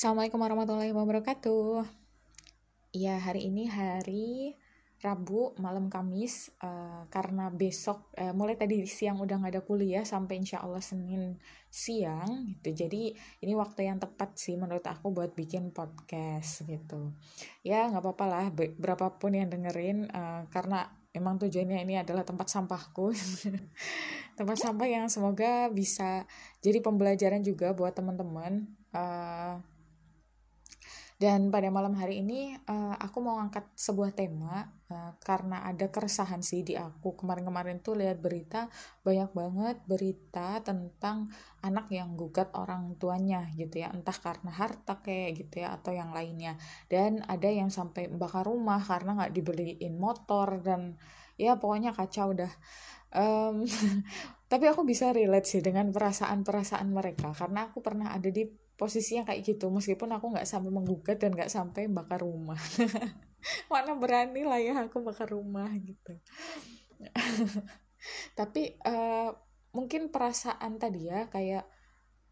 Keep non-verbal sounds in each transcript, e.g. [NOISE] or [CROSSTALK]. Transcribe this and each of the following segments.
Assalamualaikum warahmatullahi wabarakatuh. Iya, hari ini hari Rabu malam Kamis uh, karena besok uh, mulai tadi siang udah nggak ada kuliah sampai insya Allah Senin siang gitu. Jadi ini waktu yang tepat sih menurut aku buat bikin podcast gitu. Ya nggak apa-apa lah berapapun yang dengerin uh, karena emang tujuannya ini adalah tempat sampahku [LAUGHS] tempat sampah yang semoga bisa jadi pembelajaran juga buat teman-teman uh, dan pada malam hari ini uh, aku mau angkat sebuah tema uh, karena ada keresahan sih di aku. Kemarin-kemarin tuh lihat berita banyak banget berita tentang anak yang gugat orang tuanya gitu ya, entah karena harta kayak gitu ya atau yang lainnya. Dan ada yang sampai bakar rumah karena nggak dibeliin motor dan ya pokoknya kacau dah. Um, [LAUGHS] tapi aku bisa relate sih dengan perasaan-perasaan mereka karena aku pernah ada di posisinya kayak gitu meskipun aku nggak sampai menggugat dan nggak sampai bakar rumah. [LAUGHS] Mana berani lah ya aku bakar rumah gitu. [LAUGHS] Tapi uh, mungkin perasaan tadi ya kayak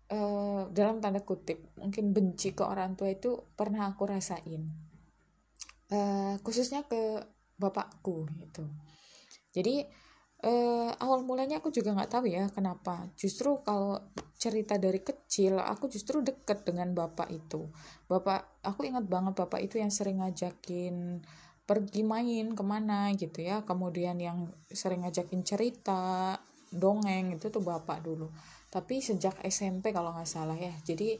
uh, dalam tanda kutip mungkin benci ke orang tua itu pernah aku rasain. Uh, khususnya ke bapakku gitu. Jadi uh, awal mulanya aku juga nggak tahu ya kenapa. Justru kalau cerita dari kecil aku justru deket dengan bapak itu. Bapak aku ingat banget bapak itu yang sering ngajakin pergi main ke mana gitu ya. Kemudian yang sering ngajakin cerita dongeng itu tuh bapak dulu. Tapi sejak SMP kalau nggak salah ya. Jadi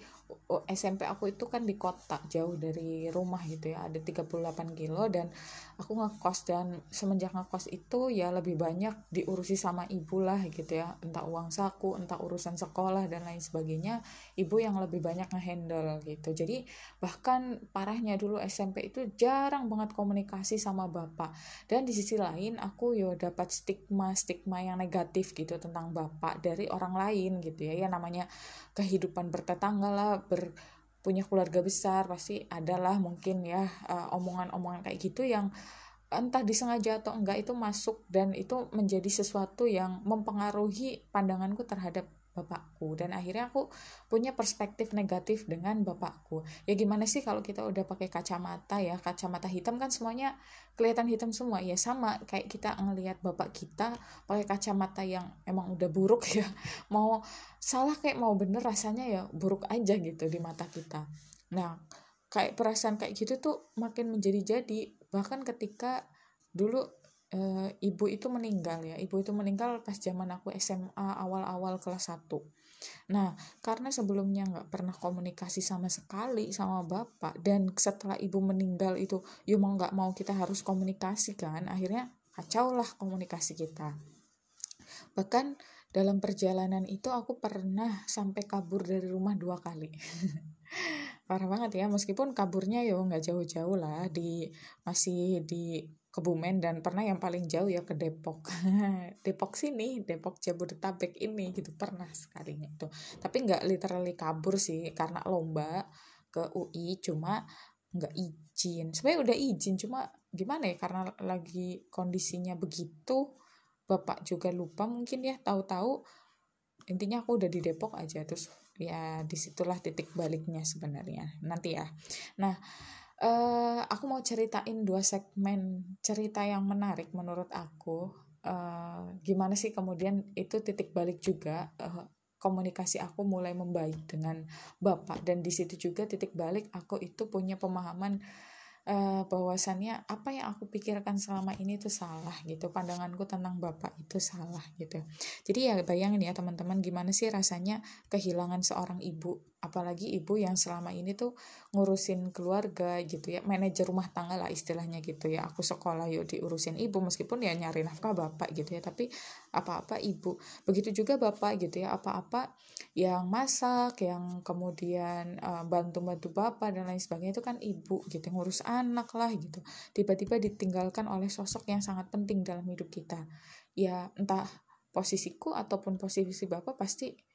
SMP aku itu kan di kota jauh dari rumah gitu ya. Ada 38 kilo dan aku ngekos dan semenjak ngekos itu ya lebih banyak diurusi sama ibu lah gitu ya. Entah uang saku entah urusan sekolah dan lain sebagainya ibu yang lebih banyak ngehandle gitu. Jadi bahkan parahnya dulu SMP itu jarang banget komunikasi sama bapak. Dan di sisi lain aku yo dapat stigma stigma yang negatif gitu tentang bapak dari orang lain gitu ya. Ya namanya kehidupan bertetangga lah ber punya keluarga besar pasti adalah mungkin ya uh, omongan-omongan kayak gitu yang entah disengaja atau enggak itu masuk dan itu menjadi sesuatu yang mempengaruhi pandanganku terhadap bapakku. Dan akhirnya aku punya perspektif negatif dengan bapakku. Ya gimana sih kalau kita udah pakai kacamata ya? Kacamata hitam kan semuanya kelihatan hitam semua. Ya sama kayak kita ngelihat bapak kita pakai kacamata yang emang udah buruk [LAUGHS] ya. Mau salah kayak mau bener rasanya ya buruk aja gitu di mata kita. Nah kayak perasaan kayak gitu tuh makin menjadi-jadi. Bahkan ketika dulu e, ibu itu meninggal ya. Ibu itu meninggal pas zaman aku SMA awal-awal kelas 1 nah karena sebelumnya nggak pernah komunikasi sama sekali sama bapak dan setelah ibu meninggal itu yuk mau nggak mau kita harus komunikasi kan? Akhirnya kacau lah komunikasi kita. Bahkan dalam perjalanan itu aku pernah sampai kabur dari rumah dua kali. [LAUGHS] Parah banget ya meskipun kaburnya yo nggak jauh-jauh lah di masih di Kebumen dan pernah yang paling jauh ya ke Depok. [LAUGHS] Depok sini Depok Jabodetabek ini gitu pernah sekali itu. Tapi nggak literally kabur sih karena lomba ke UI cuma nggak izin. Sebenarnya udah izin cuma gimana ya karena lagi kondisinya begitu bapak juga lupa mungkin ya tahu-tahu intinya aku udah di Depok aja terus ya di situlah titik baliknya sebenarnya nanti ya. Nah uh, aku mau ceritain dua segmen cerita yang menarik menurut aku. Uh, gimana sih kemudian itu titik balik juga uh, komunikasi aku mulai membaik dengan bapak. Dan di situ juga titik balik aku itu punya pemahaman uh, bahwasannya apa yang aku pikirkan selama ini itu salah gitu. Pandanganku tentang bapak itu salah gitu. Jadi ya bayangin ya teman-teman gimana sih rasanya kehilangan seorang ibu apalagi ibu yang selama ini tuh ngurusin keluarga gitu ya manajer rumah tangga lah istilahnya gitu ya. Aku sekolah yuk diurusin ibu meskipun ya nyari nafkah bapak gitu ya tapi apa-apa ibu. Begitu juga bapak gitu ya apa-apa yang masak yang kemudian uh, bantu-bantu bapak dan lain sebagainya itu kan ibu gitu ngurus anak lah gitu. Tiba-tiba ditinggalkan oleh sosok yang sangat penting dalam hidup kita. Ya entah posisiku ataupun posisi bapak pasti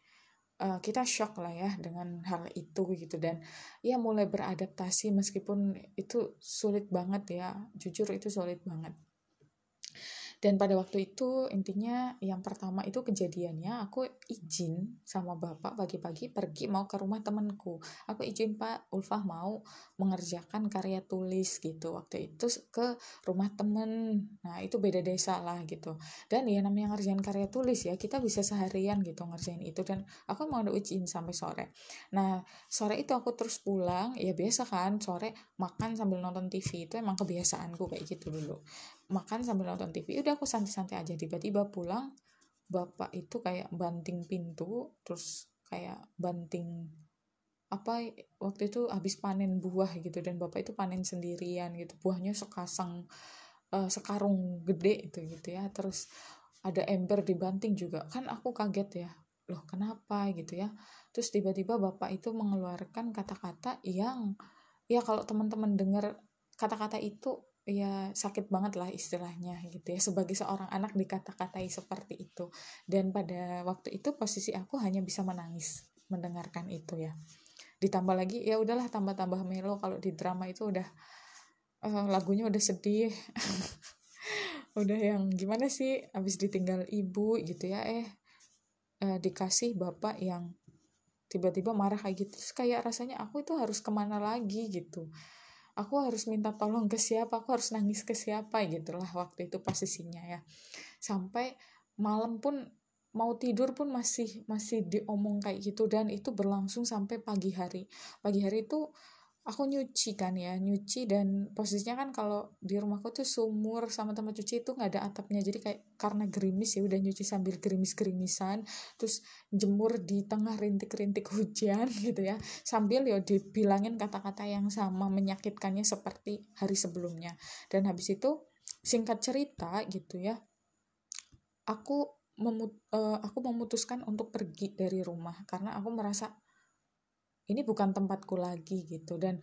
uh, kita shock lah ya dengan hal itu gitu. Dan ya mulai beradaptasi meskipun itu sulit banget ya. Jujur itu sulit banget dan pada waktu itu intinya yang pertama itu kejadiannya aku izin sama bapak pagi-pagi pergi mau ke rumah temanku. Aku izin pak Ulfah mau mengerjakan karya tulis gitu. Waktu itu ke rumah temen. Nah itu beda desa lah gitu. Dan ya namanya ngerjain karya tulis ya kita bisa seharian gitu ngerjain itu. Dan aku mau izin sampai sore. Nah sore itu aku terus pulang. Ya biasa kan sore makan sambil nonton TV itu emang kebiasaanku kayak gitu dulu makan sambil nonton TV udah aku santai-santai aja. Tiba-tiba pulang bapak itu kayak banting pintu terus kayak banting apa waktu itu habis panen buah gitu dan bapak itu panen sendirian gitu. Buahnya sekasang uh, sekarung gede itu gitu ya. Terus ada ember dibanting juga. Kan aku kaget ya loh kenapa? gitu ya. Terus tiba-tiba bapak itu mengeluarkan kata-kata yang ya kalau teman-teman dengar kata-kata itu ya sakit banget lah istilahnya gitu ya sebagai seorang anak dikata-katai seperti itu. Dan pada waktu itu posisi aku hanya bisa menangis mendengarkan itu ya. Ditambah lagi ya udahlah tambah-tambah melo kalau di drama itu udah uh, lagunya udah sedih. [LAUGHS] Udah yang gimana sih habis ditinggal ibu gitu ya eh uh, dikasih bapak yang tiba-tiba marah kayak gitu. Terus kayak rasanya aku itu harus ke mana lagi gitu aku harus minta tolong ke siapa? Aku harus nangis ke siapa? Gitulah waktu itu posisinya ya. Sampai malam pun mau tidur pun masih masih diomong kayak gitu dan itu berlangsung sampai pagi hari. Pagi hari itu aku nyuci kan ya nyuci dan posisinya kan kalau di rumahku tuh sumur sama tempat cuci itu nggak ada atapnya. Jadi kayak karena gerimis ya udah nyuci sambil gerimis gerimisan terus jemur di tengah rintik-rintik hujan [LAUGHS] gitu ya. Sambil ya dibilangin kata-kata yang sama menyakitkannya seperti hari sebelumnya. Dan habis itu singkat cerita gitu ya aku memut uh, aku memutuskan untuk pergi dari rumah karena aku merasa ini bukan tempatku lagi gitu. Dan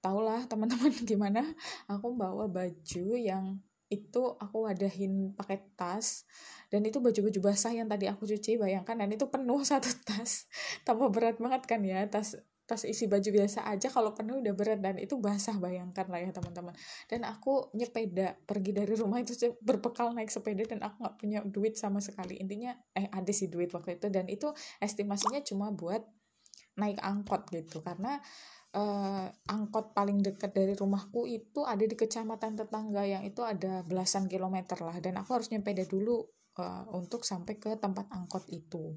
tahulah teman-teman [LAUGHS] gimana aku bawa baju yang itu aku wadahin pakai tas dan itu baju-baju basah yang tadi aku cuci bayangkan dan itu penuh [LAUGHS] satu tas. Tambah berat banget kan ya tas tas isi baju biasa aja kalau penuh udah berat dan itu basah bayangkan lah ya teman-teman. Dan aku nyepeda pergi dari rumah itu berbekal naik sepeda dan aku nggak punya duit sama sekali. Intinya eh ada sih duit waktu itu dan itu estimasinya cuma buat naik angkot gitu. Karena uh, angkot paling dekat dari rumahku itu ada di kecamatan tetangga yang itu ada belasan kilometer lah. Dan aku harus nyepeda dulu uh, untuk sampai ke tempat angkot itu.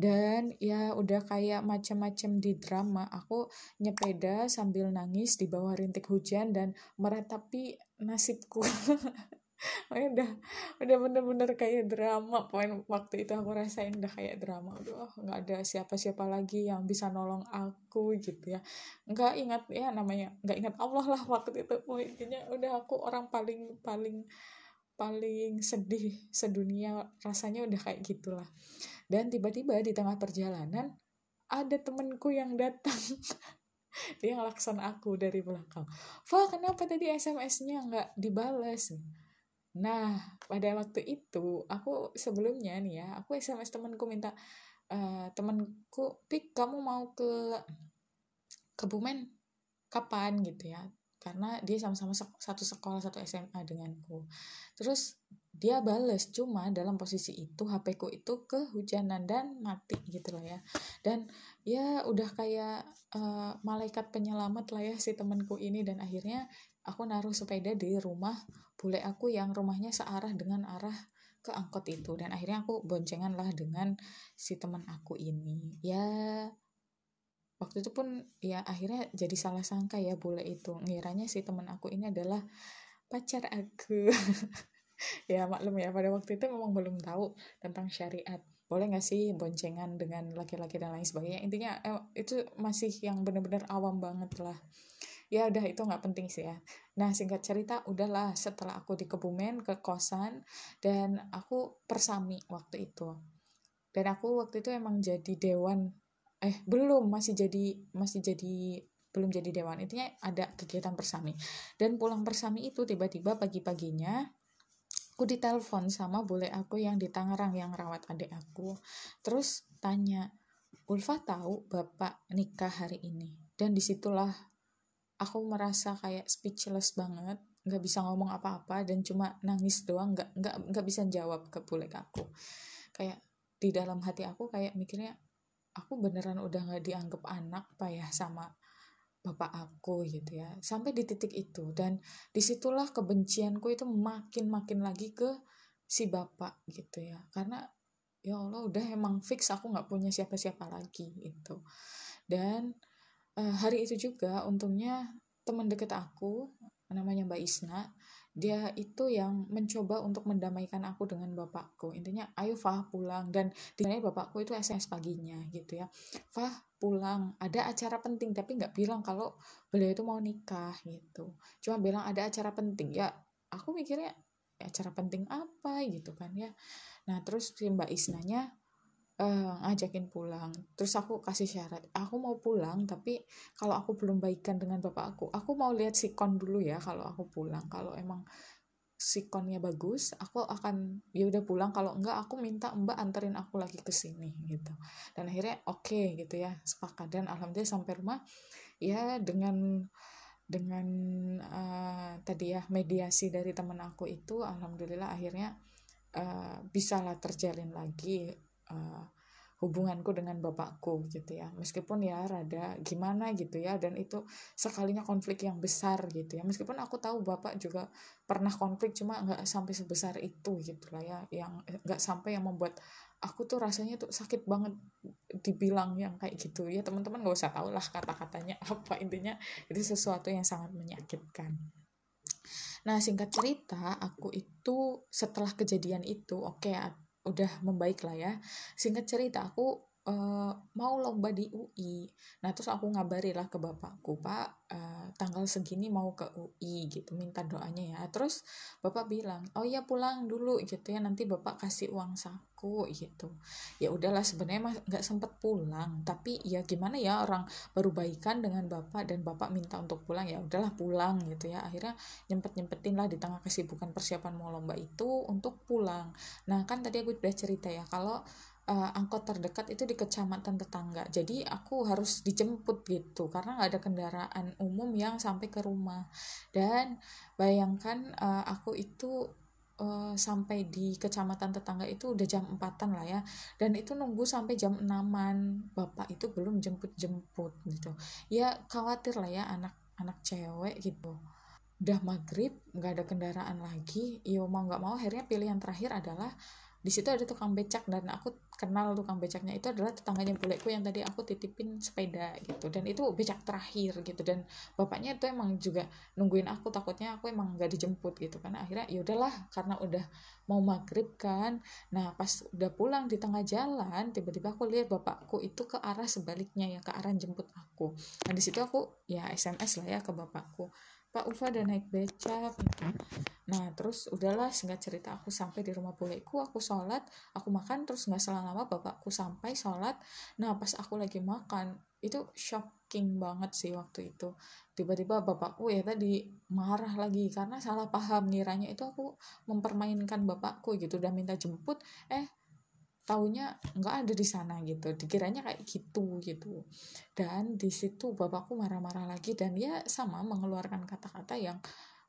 Dan ya udah kayak macam-macam di drama aku nyepeda sambil nangis di bawah rintik hujan dan meratapi nasibku [LAUGHS] udah udah bener-bener kayak drama. Poin waktu itu aku rasain udah kayak drama. Udah nggak ada siapa-siapa lagi yang bisa nolong aku gitu ya. Nggak ingat ya namanya nggak ingat Allah lah waktu itu. Oh, intinya udah aku orang paling paling paling sedih sedunia rasanya udah kayak gitulah. Dan tiba-tiba di tengah perjalanan ada temenku yang datang. [LAUGHS] Dia ngelakson aku dari belakang. Fa kenapa tadi SMS-nya nggak dibales Nah, pada waktu itu aku sebelumnya nih ya, aku SMS temanku minta uh, temanku, "Pik, kamu mau ke Kebumen kapan?" gitu ya. Karena dia sama-sama satu sekolah, satu SMA denganku. Terus dia bales, cuma dalam posisi itu HP ku itu kehujanan dan mati gitu loh ya. Dan ya udah kayak uh, malaikat penyelamat lah ya si temanku ini dan akhirnya aku naruh sepeda di rumah bule aku yang rumahnya searah dengan arah ke angkot itu. Dan akhirnya aku boncengan lah dengan si teman aku ini. Ya waktu itu pun ya akhirnya jadi salah sangka ya bule itu. Ngiranya si teman aku ini adalah pacar aku. [LAUGHS] Ya maklum ya pada waktu itu memang belum tahu tentang syariat. Boleh nggak sih boncengan dengan laki-laki dan lain sebagainya? Intinya eh, itu masih yang benar-benar awam banget lah ya udah itu nggak penting sih ya. Nah singkat cerita udahlah setelah aku di Kebumen ke kosan dan aku persami waktu itu. Dan aku waktu itu emang jadi dewan eh belum masih jadi masih jadi belum jadi dewan. Intinya ada kegiatan persami. Dan pulang persami itu tiba-tiba pagi-paginya aku ditelepon sama bule aku yang di Tangerang yang rawat adik aku. Terus tanya Ulfa tahu bapak nikah hari ini? Dan di situlah aku merasa kayak speechless banget nggak bisa ngomong apa-apa dan cuma nangis doang nggak nggak nggak bisa jawab ke bule aku. Kayak di dalam hati aku kayak mikirnya aku beneran udah nggak dianggap anak pak ya sama bapak aku gitu ya. Sampai di titik itu dan di situlah kebencianku itu makin makin lagi ke si bapak gitu ya. Karena ya Allah udah emang fix aku nggak punya siapa-siapa lagi gitu. Dan uh, hari itu juga untungnya teman deket aku namanya Mbak Isna dia itu yang mencoba untuk mendamaikan aku dengan bapakku. Intinya ayo Fah pulang. Dan dinanya bapakku itu SMS paginya gitu ya. Fah pulang. Ada acara penting tapi nggak bilang kalau beliau itu mau nikah gitu. Cuma bilang ada acara penting. Ya aku mikirnya ya, acara penting apa? Gitu kan ya. Nah terus si Mbak Isnanya uh, ngajakin pulang. Terus aku kasih syarat aku mau pulang tapi kalau aku belum baikan dengan bapak aku aku mau lihat sikon dulu ya kalau aku pulang. Kalau emang sikonnya bagus aku akan ya udah pulang. Kalau enggak aku minta mbak anterin aku lagi ke sini gitu. Dan akhirnya oke okay, gitu ya sepakat. Dan alhamdulillah sampai rumah ya dengan dengan uh, tadi ya mediasi dari temen aku itu alhamdulillah akhirnya uh, bisalah terjalin lagi uh, hubunganku dengan bapakku gitu ya. Meskipun ya rada gimana gitu ya dan itu sekalinya konflik yang besar gitu ya. Meskipun aku tahu bapak juga pernah konflik cuma nggak sampai sebesar itu gitu lah ya. Yang nggak sampai yang membuat aku tuh rasanya tuh sakit banget dibilang yang kayak gitu ya. Teman-teman nggak usah tahu lah kata-katanya [LAUGHS] apa intinya. Itu sesuatu yang sangat menyakitkan. Nah, singkat cerita, aku itu setelah kejadian itu, oke, okay, udah membaik lah ya. Singkat cerita aku uh, mau lomba di UI nah terus aku ngabari lah ke bapakku pak uh, tanggal segini mau ke UI gitu minta doanya ya. Terus bapak bilang oh ya pulang dulu gitu ya nanti bapak kasih uang saku gitu. Ya udahlah sebenarnya nggak sempet pulang. Tapi ya gimana ya orang baru baikan dengan bapak dan bapak minta untuk pulang ya udahlah pulang gitu ya. Akhirnya nyempet nyempetin lah di tengah kesibukan persiapan mau lomba itu untuk pulang. Nah kan tadi aku udah cerita ya kalau uh, angkot terdekat itu di kecamatan tetangga. Jadi aku harus dijemput gitu karena nggak ada kendaraan umum yang sampai ke rumah. Dan bayangkan uh, aku itu uh, sampai di kecamatan tetangga itu udah jam empatan lah ya. Dan itu nunggu sampai jam enaman. Bapak itu belum jemput-jemput gitu. Ya khawatir lah ya anak-anak cewek gitu. Udah maghrib nggak ada kendaraan lagi. Yo mau nggak mau akhirnya pilihan terakhir adalah di situ ada tukang becak dan aku kenal tukang becaknya itu adalah tetangganya buleku yang tadi aku titipin sepeda gitu. Dan itu becak terakhir gitu. Dan bapaknya itu emang juga nungguin aku takutnya aku emang nggak dijemput gitu kan. Akhirnya ya udahlah karena udah mau maghrib kan. Nah pas udah pulang di tengah jalan tiba-tiba aku lihat bapakku itu ke arah sebaliknya ya ke arah jemput aku. Nah di situ aku ya sms lah ya ke bapakku. Pak Ufa udah naik becak. Nah terus udahlah singkat cerita aku sampai di rumah buleku aku sholat aku makan terus nggak selang lama bapakku sampai sholat. Nah pas aku lagi makan itu shocking banget sih waktu itu. Tiba-tiba bapakku ya tadi marah lagi karena salah paham ngiranya itu aku mempermainkan bapakku gitu. Udah minta jemput eh taunya nggak ada di sana gitu. Dikiranya kayak gitu gitu. Dan di situ bapakku marah-marah lagi dan dia sama mengeluarkan kata-kata yang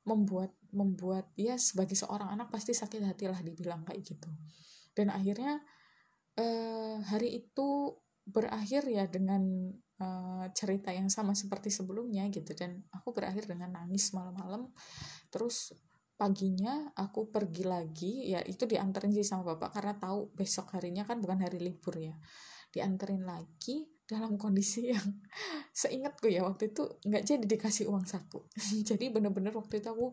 membuat membuat dia sebagai seorang anak pasti sakit hati lah dibilang kayak gitu. Dan akhirnya eh, hari itu berakhir ya dengan eh, cerita yang sama seperti sebelumnya gitu. Dan aku berakhir dengan nangis malam-malam. Terus paginya aku pergi lagi. Ya itu dianterin sih sama bapak. Karena tahu besok harinya kan bukan hari libur ya. Dianterin lagi dalam kondisi [LAUGHS] yang seingatku ya. Waktu itu nggak jadi dikasih uang saku. [LAUGHS] Jadi bener-bener waktu itu aku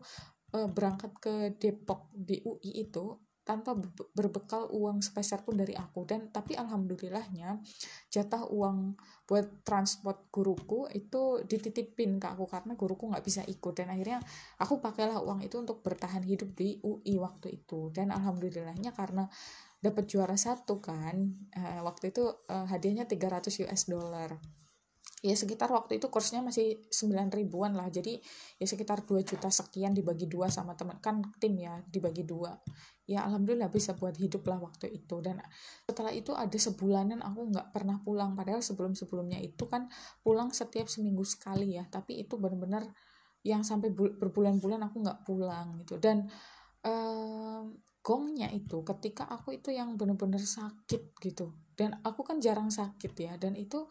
uh, berangkat ke Depok di UI itu tanpa berbekal uang sepeser pun dari aku. Dan tapi alhamdulillahnya jatah uang buat transport guruku itu dititipin ke aku karena guruku nggak bisa ikut. Dan akhirnya aku pakailah uang itu untuk bertahan hidup di UI waktu itu. Dan alhamdulillahnya karena dapat juara satu kan uh, waktu itu uh, hadiahnya 300 US dollar ya sekitar waktu itu kursnya masih 9 ribuan lah. Jadi ya sekitar 2 juta sekian dibagi dua sama teman kan tim ya dibagi dua. Ya alhamdulillah bisa buat hidup lah waktu itu. Dan setelah itu ada sebulanan aku nggak pernah pulang. Padahal sebelum sebelumnya itu kan pulang setiap seminggu sekali ya. Tapi itu benar-benar yang sampai berbulan-bulan aku nggak pulang gitu. Dan um, gongnya itu ketika aku itu yang bener-bener sakit gitu. Dan aku kan jarang sakit ya. Dan itu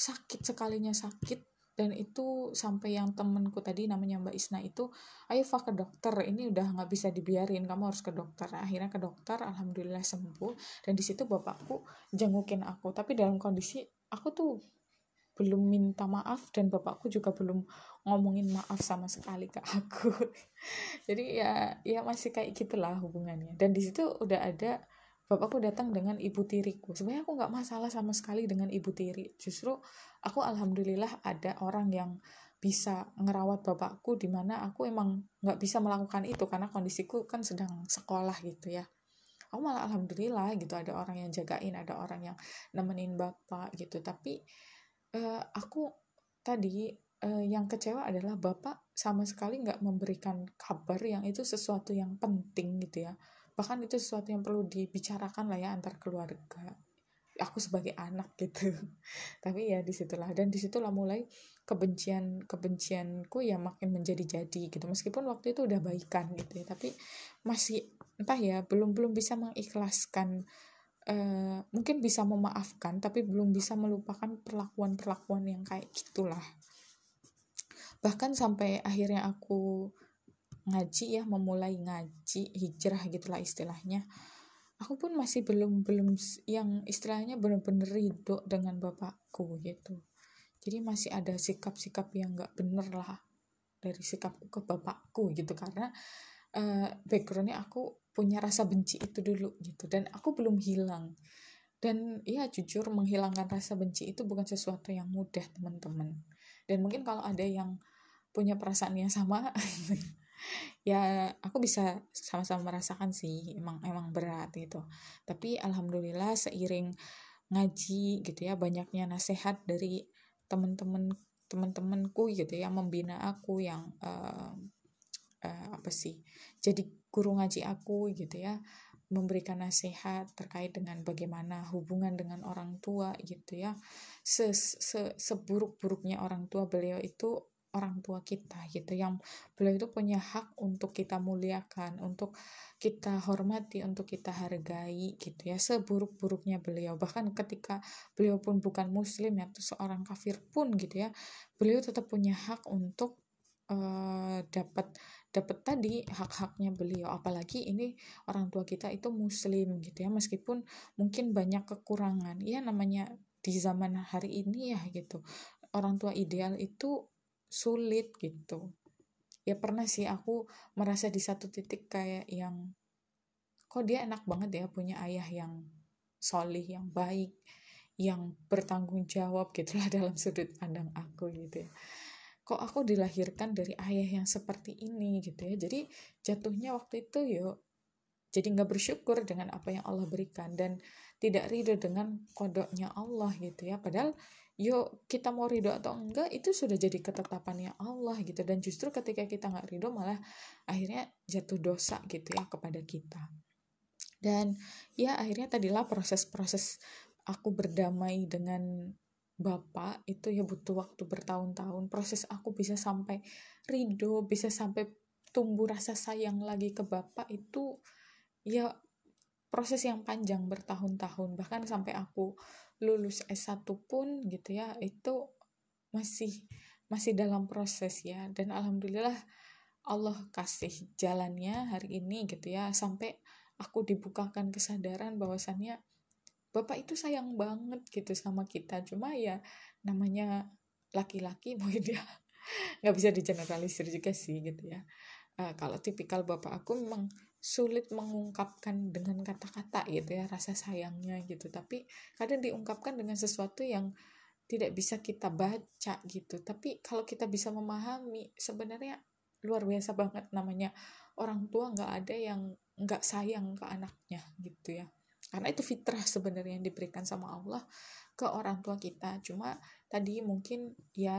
sakit sekalinya sakit. Dan itu sampai yang temenku tadi namanya Mbak Isna itu ayo Fa ke dokter ini udah nggak bisa dibiarin kamu harus ke dokter. Akhirnya ke dokter alhamdulillah sembuh. Dan di situ bapakku jengukin aku. Tapi dalam kondisi aku tuh belum minta maaf dan bapakku juga belum ngomongin maaf sama sekali ke aku. [LAUGHS] Jadi ya ya masih kayak gitulah hubungannya. Dan di situ udah ada bapakku datang dengan ibu tiriku. Sebenarnya aku nggak masalah sama sekali dengan ibu tiri. Justru aku alhamdulillah ada orang yang bisa ngerawat bapakku di mana aku emang nggak bisa melakukan itu karena kondisiku kan sedang sekolah gitu ya. Aku malah alhamdulillah gitu ada orang yang jagain ada orang yang nemenin bapak gitu. Tapi uh, aku tadi uh, yang kecewa adalah bapak sama sekali nggak memberikan kabar yang itu sesuatu yang penting gitu ya bahkan itu sesuatu yang perlu dibicarakan lah ya antar keluarga. Aku sebagai anak [LAUGHS] gitu. Tapi ya di situlah. Dan di situlah mulai kebencian kebencianku ya makin menjadi jadi gitu. Meskipun waktu itu udah baikan gitu ya. Tapi masih entah ya belum belum bisa mengikhlaskan uh, mungkin bisa memaafkan tapi belum bisa melupakan perlakuan perlakuan yang kayak gitulah. Bahkan sampai akhirnya aku ngaji ya memulai ngaji hijrah gitulah istilahnya. Aku pun masih belum belum yang istilahnya benar-benar ridho dengan bapakku gitu. Jadi masih ada sikap-sikap yang nggak bener lah dari sikapku ke bapakku gitu. Karena uh, backgroundnya aku punya rasa benci itu dulu gitu. Dan aku belum hilang. Dan ya jujur menghilangkan rasa benci itu bukan sesuatu yang mudah teman-teman. Dan mungkin kalau ada yang punya perasaan yang sama [LAUGHS] ya aku bisa sama-sama merasakan sih emang emang berat gitu. Tapi alhamdulillah seiring ngaji gitu ya banyaknya nasihat dari teman-teman teman-temanku gitu ya membina aku yang uh, uh, apa sih jadi guru ngaji aku gitu ya memberikan nasihat terkait dengan bagaimana hubungan dengan orang tua gitu ya. Se, se seburuk-buruknya orang tua beliau itu orang tua kita gitu. Yang beliau itu punya hak untuk kita muliakan untuk kita hormati untuk kita hargai gitu ya. Seburuk-buruknya beliau. Bahkan ketika beliau pun bukan muslim ya atau seorang kafir pun gitu ya beliau tetap punya hak untuk uh, dapat dapat tadi hak-haknya beliau. Apalagi ini orang tua kita itu muslim gitu ya. Meskipun mungkin banyak kekurangan. Ya namanya di zaman hari ini ya gitu. Orang tua ideal itu sulit gitu. Ya pernah sih aku merasa di satu titik kayak yang kok dia enak banget ya punya ayah yang solih yang baik yang bertanggung jawab [LAUGHS] gitulah dalam sudut pandang aku gitu ya. Kok aku dilahirkan dari ayah yang seperti ini? gitu ya. Jadi jatuhnya waktu itu yuk jadi nggak bersyukur dengan apa yang Allah berikan dan tidak ridho dengan kodoknya Allah gitu ya. Padahal yuk kita mau ridho atau enggak itu sudah jadi ketetapannya Allah gitu. Dan justru ketika kita nggak ridho malah akhirnya jatuh dosa gitu ya kepada kita. Dan ya akhirnya tadilah proses-proses aku berdamai dengan bapak itu ya butuh waktu bertahun-tahun. Proses aku bisa sampai ridho bisa sampai tumbuh rasa sayang lagi ke bapak itu ya proses yang panjang bertahun-tahun. Bahkan sampai aku lulus S1 pun gitu ya itu masih masih dalam proses ya. Dan alhamdulillah Allah kasih jalannya hari ini gitu ya sampai aku dibukakan kesadaran bahwasannya Bapak itu sayang banget gitu sama kita. Cuma ya namanya laki-laki [LAUGHS] mungkin ya nggak bisa digeneralisir juga sih gitu ya. Uh, kalau tipikal bapak aku memang sulit mengungkapkan dengan kata-kata gitu ya rasa sayangnya gitu. Tapi kadang diungkapkan dengan sesuatu yang tidak bisa kita baca gitu. Tapi kalau kita bisa memahami sebenarnya luar biasa banget. Namanya orang tua nggak ada yang nggak sayang ke anaknya gitu ya. Karena itu fitrah sebenarnya yang diberikan sama Allah ke orang tua kita. Cuma tadi mungkin ya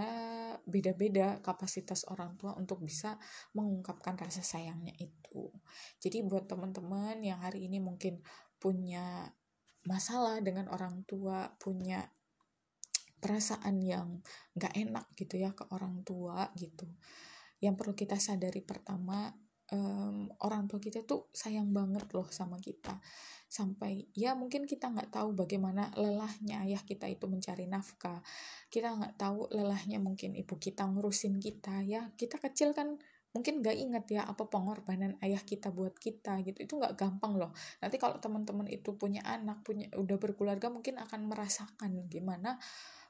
beda-beda kapasitas orang tua untuk bisa mengungkapkan rasa sayangnya itu. Jadi buat teman-teman yang hari ini mungkin punya masalah dengan orang tua punya perasaan yang nggak enak gitu ya ke orang tua gitu yang perlu kita sadari pertama um, orang tua kita tuh sayang banget loh sama kita. Sampai ya mungkin kita nggak tahu bagaimana lelahnya ayah kita itu mencari nafkah. Kita nggak tahu lelahnya mungkin ibu kita ngurusin kita. Ya kita kecil kan mungkin nggak inget ya apa pengorbanan ayah kita buat kita gitu. Itu nggak gampang loh. Nanti kalau teman-teman itu punya anak punya udah berkeluarga mungkin akan merasakan gimana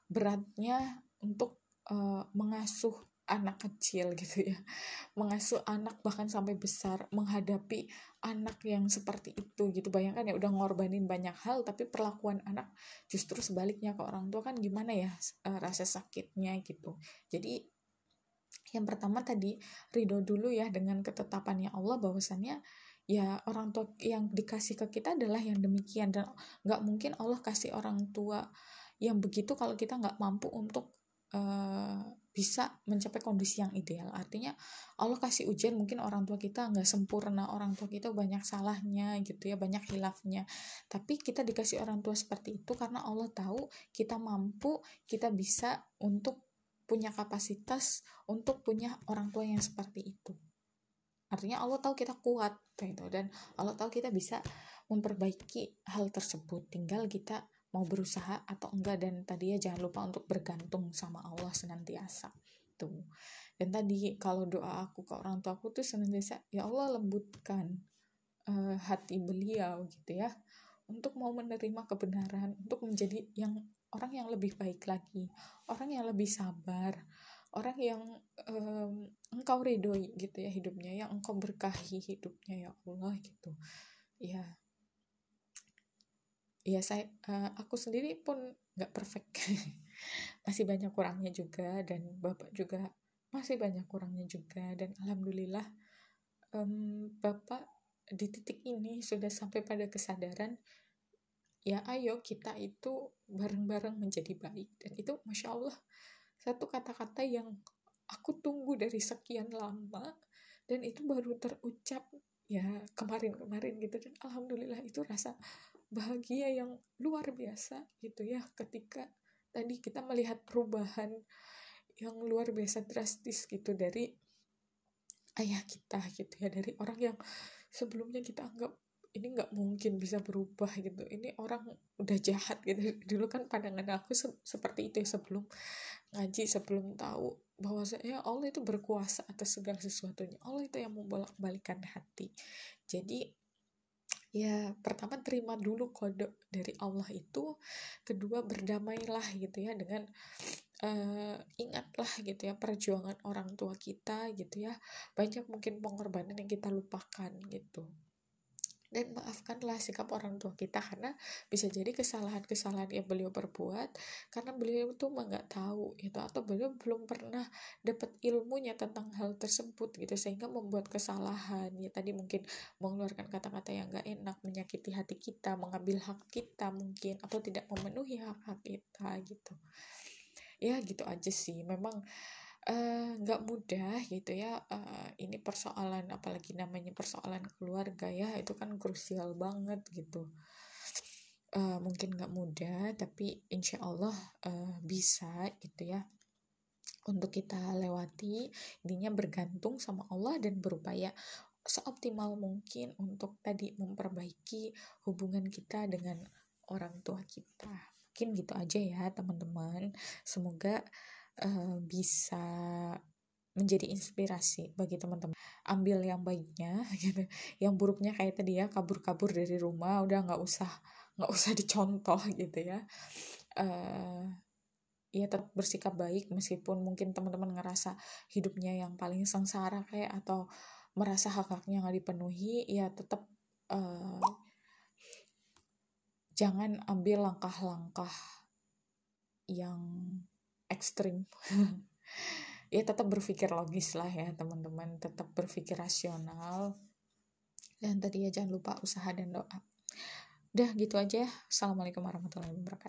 beratnya untuk uh, mengasuh anak kecil gitu ya. Mengasuh anak bahkan sampai besar menghadapi anak yang seperti itu gitu. Bayangkan ya udah ngorbanin banyak hal tapi perlakuan anak justru sebaliknya ke orang tua kan gimana ya uh, rasa sakitnya gitu. Jadi yang pertama tadi ridho dulu ya dengan ketetapannya Allah bahwasannya ya orang tua yang dikasih ke kita adalah yang demikian. Dan nggak mungkin Allah kasih orang tua yang begitu kalau kita nggak mampu untuk uh, bisa mencapai kondisi yang ideal. Artinya Allah kasih ujian mungkin orang tua kita nggak sempurna, orang tua kita banyak salahnya gitu ya, banyak hilafnya. Tapi kita dikasih orang tua seperti itu karena Allah tahu kita mampu, kita bisa untuk punya kapasitas untuk punya orang tua yang seperti itu. Artinya Allah tahu kita kuat gitu dan Allah tahu kita bisa memperbaiki hal tersebut. Tinggal kita mau berusaha atau enggak dan tadi ya jangan lupa untuk bergantung sama Allah senantiasa. Tuh. Dan tadi kalau doa aku ke orang tua aku tuh senantiasa ya Allah lembutkan uh, hati beliau gitu ya untuk mau menerima kebenaran untuk menjadi yang orang yang lebih baik lagi orang yang lebih sabar orang yang um, engkau ridhoi gitu ya hidupnya yang engkau berkahi hidupnya ya Allah gitu. Ya ya saya uh, aku sendiri pun nggak perfect. [LAUGHS] Masih banyak kurangnya juga dan bapak juga masih banyak kurangnya juga dan alhamdulillah um, bapak di titik ini sudah sampai pada kesadaran ya ayo kita itu bareng-bareng menjadi baik. Dan itu masya Allah satu kata-kata yang aku tunggu dari sekian lama dan itu baru terucap ya kemarin-kemarin gitu. Dan alhamdulillah itu rasa bahagia yang luar biasa gitu ya ketika tadi kita melihat perubahan yang luar biasa drastis gitu dari ayah kita gitu ya dari orang yang sebelumnya kita anggap ini nggak mungkin bisa berubah gitu. Ini orang udah jahat gitu. Dulu kan pandangan aku se seperti itu ya sebelum ngaji sebelum tahu bahwa saya Allah itu berkuasa atas segala sesuatunya. Allah itu yang membolak balikan hati. Jadi ya pertama terima dulu kode dari Allah itu kedua berdamailah gitu ya dengan uh, ingatlah gitu ya perjuangan orang tua kita gitu ya. Banyak mungkin pengorbanan yang kita lupakan gitu dan maafkanlah sikap orang tua kita karena bisa jadi kesalahan-kesalahan yang beliau perbuat karena beliau itu nggak tahu gitu atau beliau belum pernah dapat ilmunya tentang hal tersebut gitu sehingga membuat kesalahan. Ya tadi mungkin mengeluarkan kata-kata yang nggak enak menyakiti hati kita mengambil hak kita mungkin atau tidak memenuhi hak-hak kita gitu. Ya gitu aja sih. Memang nggak uh, mudah gitu ya uh, ini persoalan apalagi namanya persoalan keluarga ya itu kan krusial banget gitu. Uh, mungkin nggak mudah tapi insya Allah uh, bisa gitu ya. Untuk kita lewati intinya bergantung sama Allah dan berupaya seoptimal mungkin untuk tadi memperbaiki hubungan kita dengan orang tua kita. Mungkin gitu aja ya teman-teman. Semoga uh, bisa menjadi inspirasi bagi teman-teman. Ambil yang baiknya [LAUGHS] gitu. Yang buruknya kayak tadi ya kabur-kabur dari rumah udah nggak usah nggak usah dicontoh [LAUGHS] gitu ya. Uh, ya tetap bersikap baik meskipun mungkin teman-teman ngerasa hidupnya yang paling sengsara kayak atau merasa hak-haknya nggak dipenuhi ya tetap uh, jangan ambil langkah-langkah yang ekstrim. [LAUGHS] Ya tetap berpikir logis lah ya teman-teman. Tetap berpikir rasional. Dan tadi ya jangan lupa usaha dan doa. Udah gitu aja assalamualaikum warahmatullahi wabarakatuh